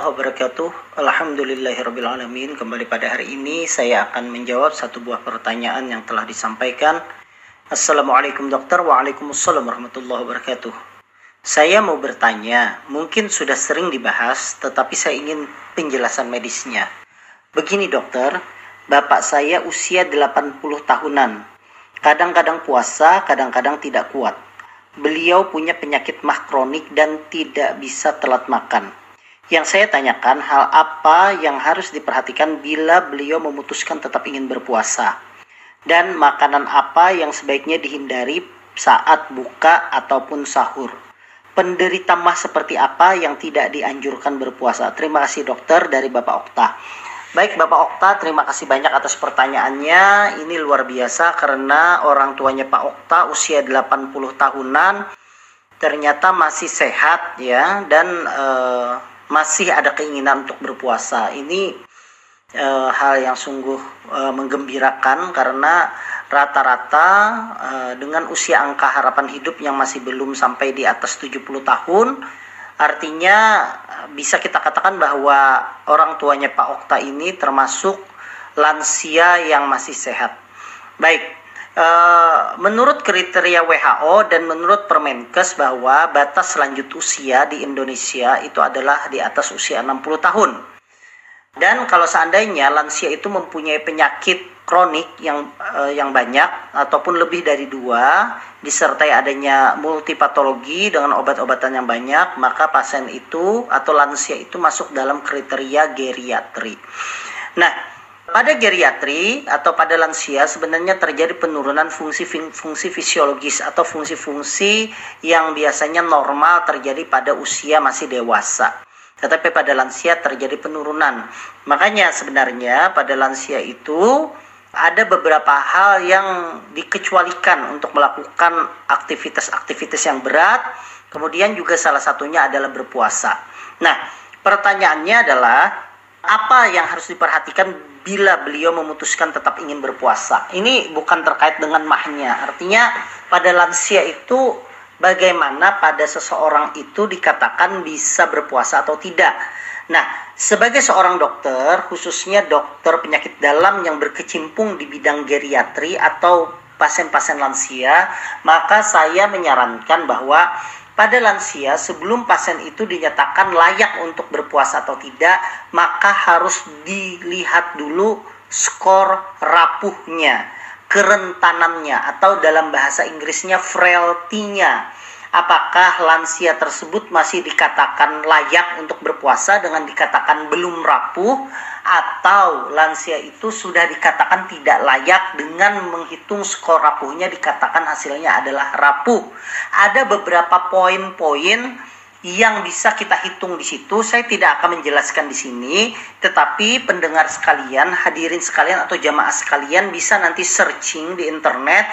Warahmatullahi wabarakatuh. Alhamdulillahirrabbilalamin Kembali pada hari ini saya akan menjawab satu buah pertanyaan yang telah disampaikan. Assalamualaikum dokter. Waalaikumsalam warahmatullahi wabarakatuh. Saya mau bertanya Mungkin sudah sering dibahas Tetapi saya ingin penjelasan medisnya. Begini dokter. Bapak saya usia 80 tahunan. Kadang-kadang puasa, kadang-kadang tidak kuat. Beliau punya penyakit mah kronik dan tidak bisa telat makan. Yang saya tanyakan hal apa yang harus diperhatikan bila beliau memutuskan tetap ingin berpuasa. Dan makanan apa yang sebaiknya dihindari saat buka ataupun sahur. Penderita mah seperti apa yang tidak dianjurkan berpuasa. Terima kasih dokter dari Bapak Okta. Baik Bapak Okta, terima kasih banyak atas pertanyaannya. Ini luar biasa karena orang tuanya Pak Okta usia 80 tahunan ternyata masih sehat ya dan uh, masih ada keinginan untuk berpuasa. Ini uh, hal yang sungguh uh, menggembirakan karena rata-rata uh, dengan usia angka harapan hidup yang masih belum sampai di atas 70 tahun Artinya bisa kita katakan bahwa orang tuanya Pak Okta ini termasuk lansia yang masih sehat. Baik, e, menurut kriteria WHO dan menurut Permenkes bahwa batas lanjut usia di Indonesia itu adalah di atas usia 60 tahun. Dan kalau seandainya lansia itu mempunyai penyakit kronik yang uh, yang banyak ataupun lebih dari dua disertai adanya multipatologi dengan obat-obatan yang banyak maka pasien itu atau lansia itu masuk dalam kriteria geriatri. Nah, pada geriatri atau pada lansia sebenarnya terjadi penurunan fungsi-fungsi fisiologis atau fungsi-fungsi yang biasanya normal terjadi pada usia masih dewasa. Tetapi pada lansia terjadi penurunan. Makanya sebenarnya pada lansia itu ada beberapa hal yang dikecualikan untuk melakukan aktivitas-aktivitas yang berat. Kemudian juga salah satunya adalah berpuasa. Nah, pertanyaannya adalah apa yang harus diperhatikan bila beliau memutuskan tetap ingin berpuasa? Ini bukan terkait dengan mahnya. Artinya pada lansia itu bagaimana pada seseorang itu dikatakan bisa berpuasa atau tidak. Nah, sebagai seorang dokter, khususnya dokter penyakit dalam yang berkecimpung di bidang geriatri atau pasien-pasien lansia, maka saya menyarankan bahwa pada lansia sebelum pasien itu dinyatakan layak untuk berpuasa atau tidak, maka harus dilihat dulu skor rapuhnya, kerentanannya atau dalam bahasa Inggrisnya frailty-nya apakah lansia tersebut masih dikatakan layak untuk berpuasa dengan dikatakan belum rapuh atau lansia itu sudah dikatakan tidak layak dengan menghitung skor rapuhnya dikatakan hasilnya adalah rapuh. Ada beberapa poin-poin yang bisa kita hitung di situ. Saya tidak akan menjelaskan di sini, tetapi pendengar sekalian, hadirin sekalian atau jamaah sekalian bisa nanti searching di internet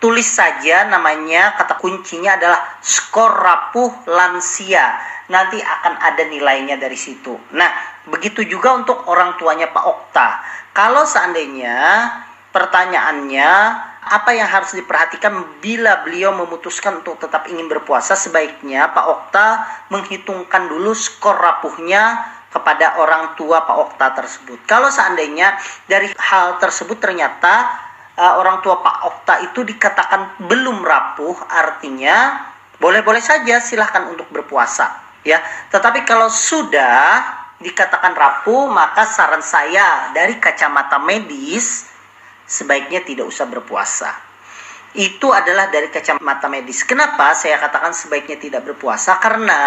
tulis saja namanya kata kuncinya adalah skor rapuh lansia. Nanti akan ada nilainya dari situ. Nah begitu juga untuk orang tuanya Pak Okta. Kalau seandainya pertanyaannya apa yang harus diperhatikan bila beliau memutuskan untuk tetap ingin berpuasa? Sebaiknya Pak Okta menghitungkan dulu skor rapuhnya kepada orang tua Pak Okta tersebut. Kalau seandainya dari hal tersebut ternyata uh, orang tua Pak Okta itu dikatakan belum rapuh, artinya boleh-boleh saja silahkan untuk berpuasa, ya. Tetapi kalau sudah dikatakan rapuh, maka saran saya dari kacamata medis sebaiknya tidak usah berpuasa. Itu adalah dari kacamata medis. Kenapa saya katakan sebaiknya tidak berpuasa? Karena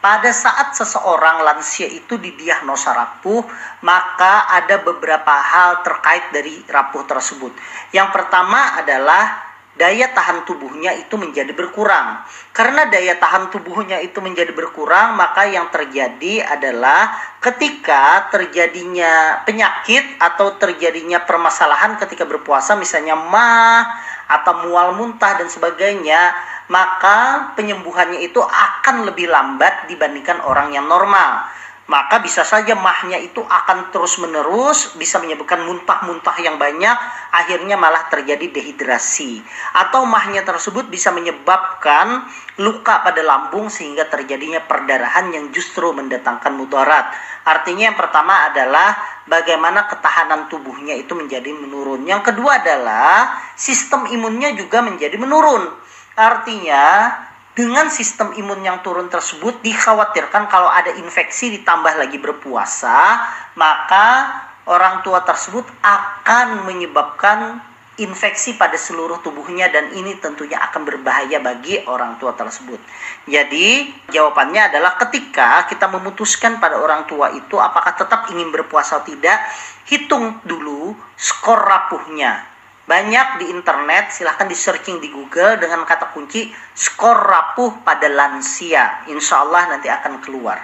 pada saat seseorang lansia itu didiagnosa rapuh, maka ada beberapa hal terkait dari rapuh tersebut. Yang pertama adalah daya tahan tubuhnya itu menjadi berkurang. Karena daya tahan tubuhnya itu menjadi berkurang, maka yang terjadi adalah ketika terjadinya penyakit atau terjadinya permasalahan ketika berpuasa, misalnya mah atau mual muntah dan sebagainya, maka penyembuhannya itu akan lebih lambat dibandingkan orang yang normal. maka bisa saja mahnya itu akan terus menerus bisa menyebabkan muntah-muntah yang banyak akhirnya malah terjadi dehidrasi. Atau mahnya tersebut bisa menyebabkan luka pada lambung sehingga terjadinya perdarahan yang justru mendatangkan mudarat. Artinya yang pertama adalah bagaimana ketahanan tubuhnya itu menjadi menurun. Yang kedua adalah sistem imunnya juga menjadi menurun artinya dengan sistem imun yang turun tersebut dikhawatirkan kalau ada infeksi ditambah lagi berpuasa, maka orang tua tersebut akan menyebabkan infeksi pada seluruh tubuhnya dan ini tentunya akan berbahaya bagi orang tua tersebut. Jadi, jawabannya adalah ketika kita memutuskan pada orang tua itu apakah tetap ingin berpuasa atau tidak, hitung dulu skor rapuhnya banyak di internet, silahkan di searching di Google dengan kata kunci skor rapuh pada lansia. Insya Allah nanti akan keluar.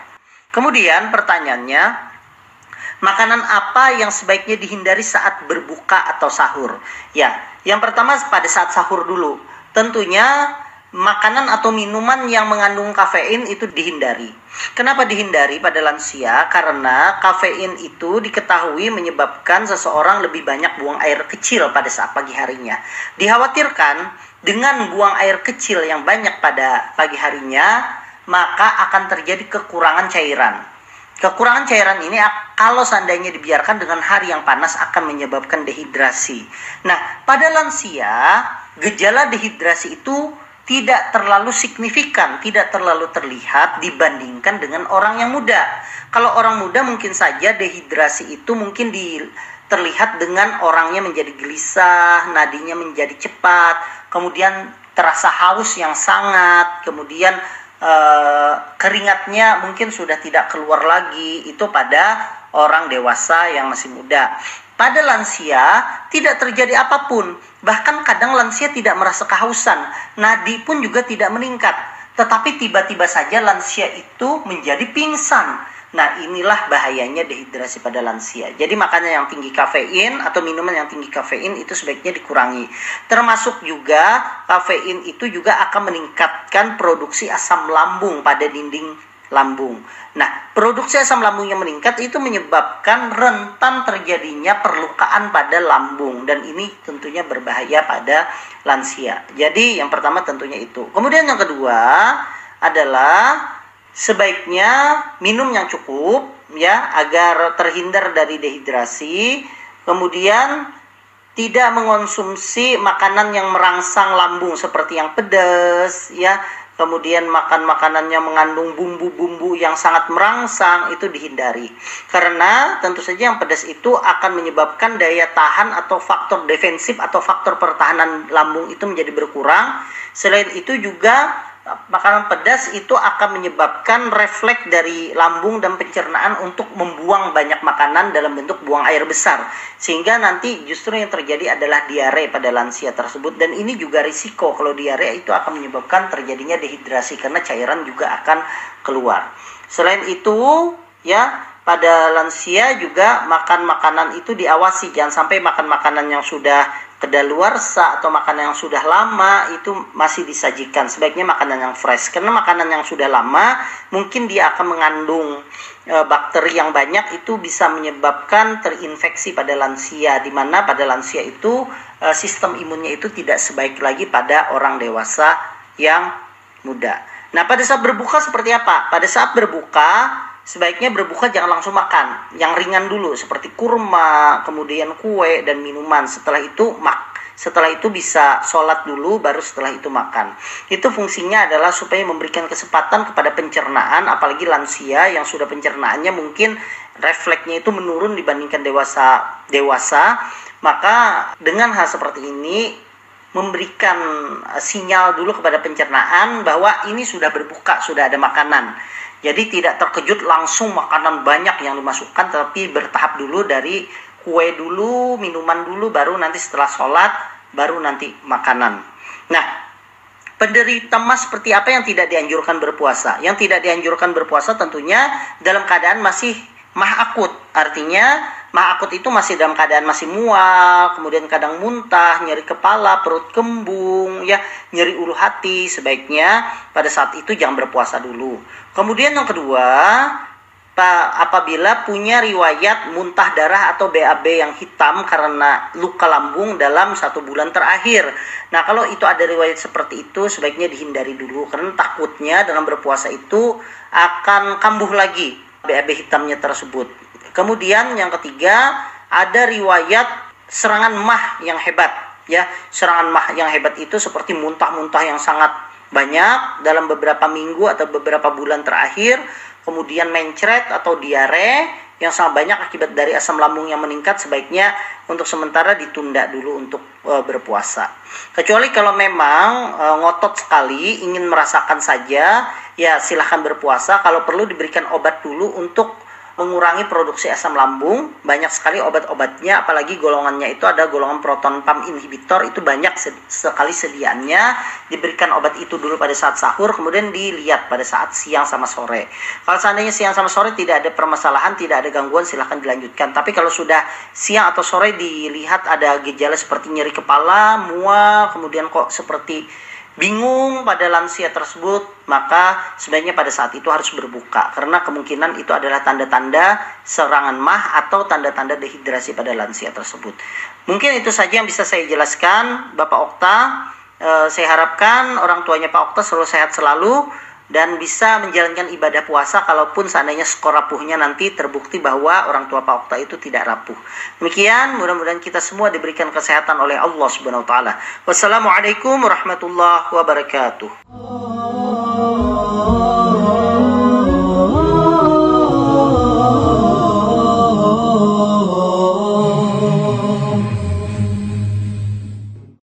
Kemudian pertanyaannya, makanan apa yang sebaiknya dihindari saat berbuka atau sahur? Ya, yang pertama pada saat sahur dulu. Tentunya makanan atau minuman yang mengandung kafein itu dihindari. Kenapa dihindari pada lansia? Karena kafein itu diketahui menyebabkan seseorang lebih banyak buang air kecil pada saat pagi harinya. Dikhawatirkan dengan buang air kecil yang banyak pada pagi harinya, maka akan terjadi kekurangan cairan. Kekurangan cairan ini kalau seandainya dibiarkan dengan hari yang panas akan menyebabkan dehidrasi. Nah, pada lansia, gejala dehidrasi itu tidak terlalu signifikan, tidak terlalu terlihat dibandingkan dengan orang yang muda. Kalau orang muda mungkin saja dehidrasi itu mungkin di, terlihat dengan orangnya menjadi gelisah, nadinya menjadi cepat, kemudian terasa haus yang sangat, kemudian eh, keringatnya mungkin sudah tidak keluar lagi. Itu pada orang dewasa yang masih muda. Pada lansia tidak terjadi apa pun, bahkan kadang lansia tidak merasa kehausan, nadi pun juga tidak meningkat. Tetapi tiba-tiba saja lansia itu menjadi pingsan. Nah, inilah bahayanya dehidrasi pada lansia. Jadi makanya yang tinggi kafein atau minuman yang tinggi kafein itu sebaiknya dikurangi. Termasuk juga kafein itu juga akan meningkatkan produksi asam lambung pada dinding lambung. Nah, produksi asam lambung yang meningkat itu menyebabkan rentan terjadinya perlukaan pada lambung dan ini tentunya berbahaya pada lansia. Jadi, yang pertama tentunya itu. Kemudian yang kedua adalah sebaiknya minum yang cukup ya agar terhindar dari dehidrasi. Kemudian tidak mengonsumsi makanan yang merangsang lambung seperti yang pedas ya. Kemudian makan makanannya mengandung bumbu-bumbu yang sangat merangsang itu dihindari. Karena tentu saja yang pedas itu akan menyebabkan daya tahan atau faktor defensif atau faktor pertahanan lambung itu menjadi berkurang. Selain itu juga makanan pedas itu akan menyebabkan refleks dari lambung dan pencernaan untuk membuang banyak makanan dalam bentuk buang air besar. Sehingga nanti justru yang terjadi adalah diare pada lansia tersebut. Dan ini juga risiko. Kalau diare itu akan menyebabkan terjadinya dehidrasi. Karena cairan juga akan keluar. Selain itu ya pada lansia juga makan makanan itu diawasi. Jangan sampai makan makanan yang sudah kedaluarsa atau makanan yang sudah lama itu masih disajikan sebaiknya makanan yang fresh karena makanan yang sudah lama mungkin dia akan mengandung e, bakteri yang banyak itu bisa menyebabkan terinfeksi pada lansia di mana pada lansia itu e, sistem imunnya itu tidak sebaik lagi pada orang dewasa yang muda. Nah, pada saat berbuka seperti apa? Pada saat berbuka sebaiknya berbuka jangan langsung makan. Yang ringan dulu seperti kurma kemudian kue dan minuman. Setelah itu mak setelah itu bisa sholat dulu baru setelah itu makan. Itu fungsinya adalah supaya memberikan kesempatan kepada pencernaan apalagi lansia yang sudah pencernaannya mungkin refleksnya itu menurun dibandingkan dewasa dewasa. Maka dengan hal seperti ini memberikan sinyal dulu kepada pencernaan bahwa ini sudah berbuka, sudah ada makanan. Jadi tidak terkejut langsung makanan banyak yang dimasukkan, tapi bertahap dulu dari kue dulu, minuman dulu, baru nanti setelah sholat, baru nanti makanan. Nah, penderita mas seperti apa yang tidak dianjurkan berpuasa? Yang tidak dianjurkan berpuasa tentunya dalam keadaan masih mah akut, artinya mah akut itu masih dalam keadaan masih mual, kemudian kadang muntah, nyeri kepala, perut kembung, ya nyeri ulu hati. Sebaiknya pada saat itu jangan berpuasa dulu. Kemudian yang kedua, apabila punya riwayat muntah darah atau BAB yang hitam karena luka lambung dalam satu bulan terakhir. Nah, kalau itu ada riwayat seperti itu, sebaiknya dihindari dulu karena takutnya dalam berpuasa itu akan kambuh lagi BAB hitamnya tersebut. Kemudian yang ketiga, ada riwayat serangan mah yang hebat, ya. Serangan mah yang hebat itu seperti muntah-muntah yang sangat banyak dalam beberapa minggu atau beberapa bulan terakhir kemudian mencret atau diare yang sangat banyak akibat dari asam lambung yang meningkat sebaiknya untuk sementara ditunda dulu untuk e, berpuasa. Kecuali kalau memang e, ngotot sekali ingin merasakan saja ya silahkan berpuasa kalau perlu diberikan obat dulu untuk mengurangi produksi asam lambung. Banyak sekali obat-obatnya apalagi golongannya itu ada golongan proton pump inhibitor. Itu banyak sekali sediaannya diberikan obat itu dulu pada saat sahur kemudian dilihat pada saat siang sama sore. Kalau seandainya siang sama sore tidak ada permasalahan tidak ada gangguan silahkan dilanjutkan. Tapi kalau sudah siang atau sore dilihat ada gejala seperti nyeri kepala mual kemudian kok seperti bingung pada lansia tersebut, maka sebaiknya pada saat itu harus berbuka karena kemungkinan itu adalah tanda-tanda serangan mah atau tanda-tanda dehidrasi pada lansia tersebut. Mungkin itu saja yang bisa saya jelaskan, Bapak Okta. Eh, saya harapkan orang tuanya Pak Okta selalu sehat selalu dan bisa menjalankan ibadah puasa kalaupun seandainya skor rapuhnya nanti terbukti bahwa orang tua Pak Okta itu tidak rapuh. Demikian, mudah-mudahan kita semua diberikan kesehatan oleh Allah Subhanahu wa taala. Wassalamualaikum warahmatullahi wabarakatuh.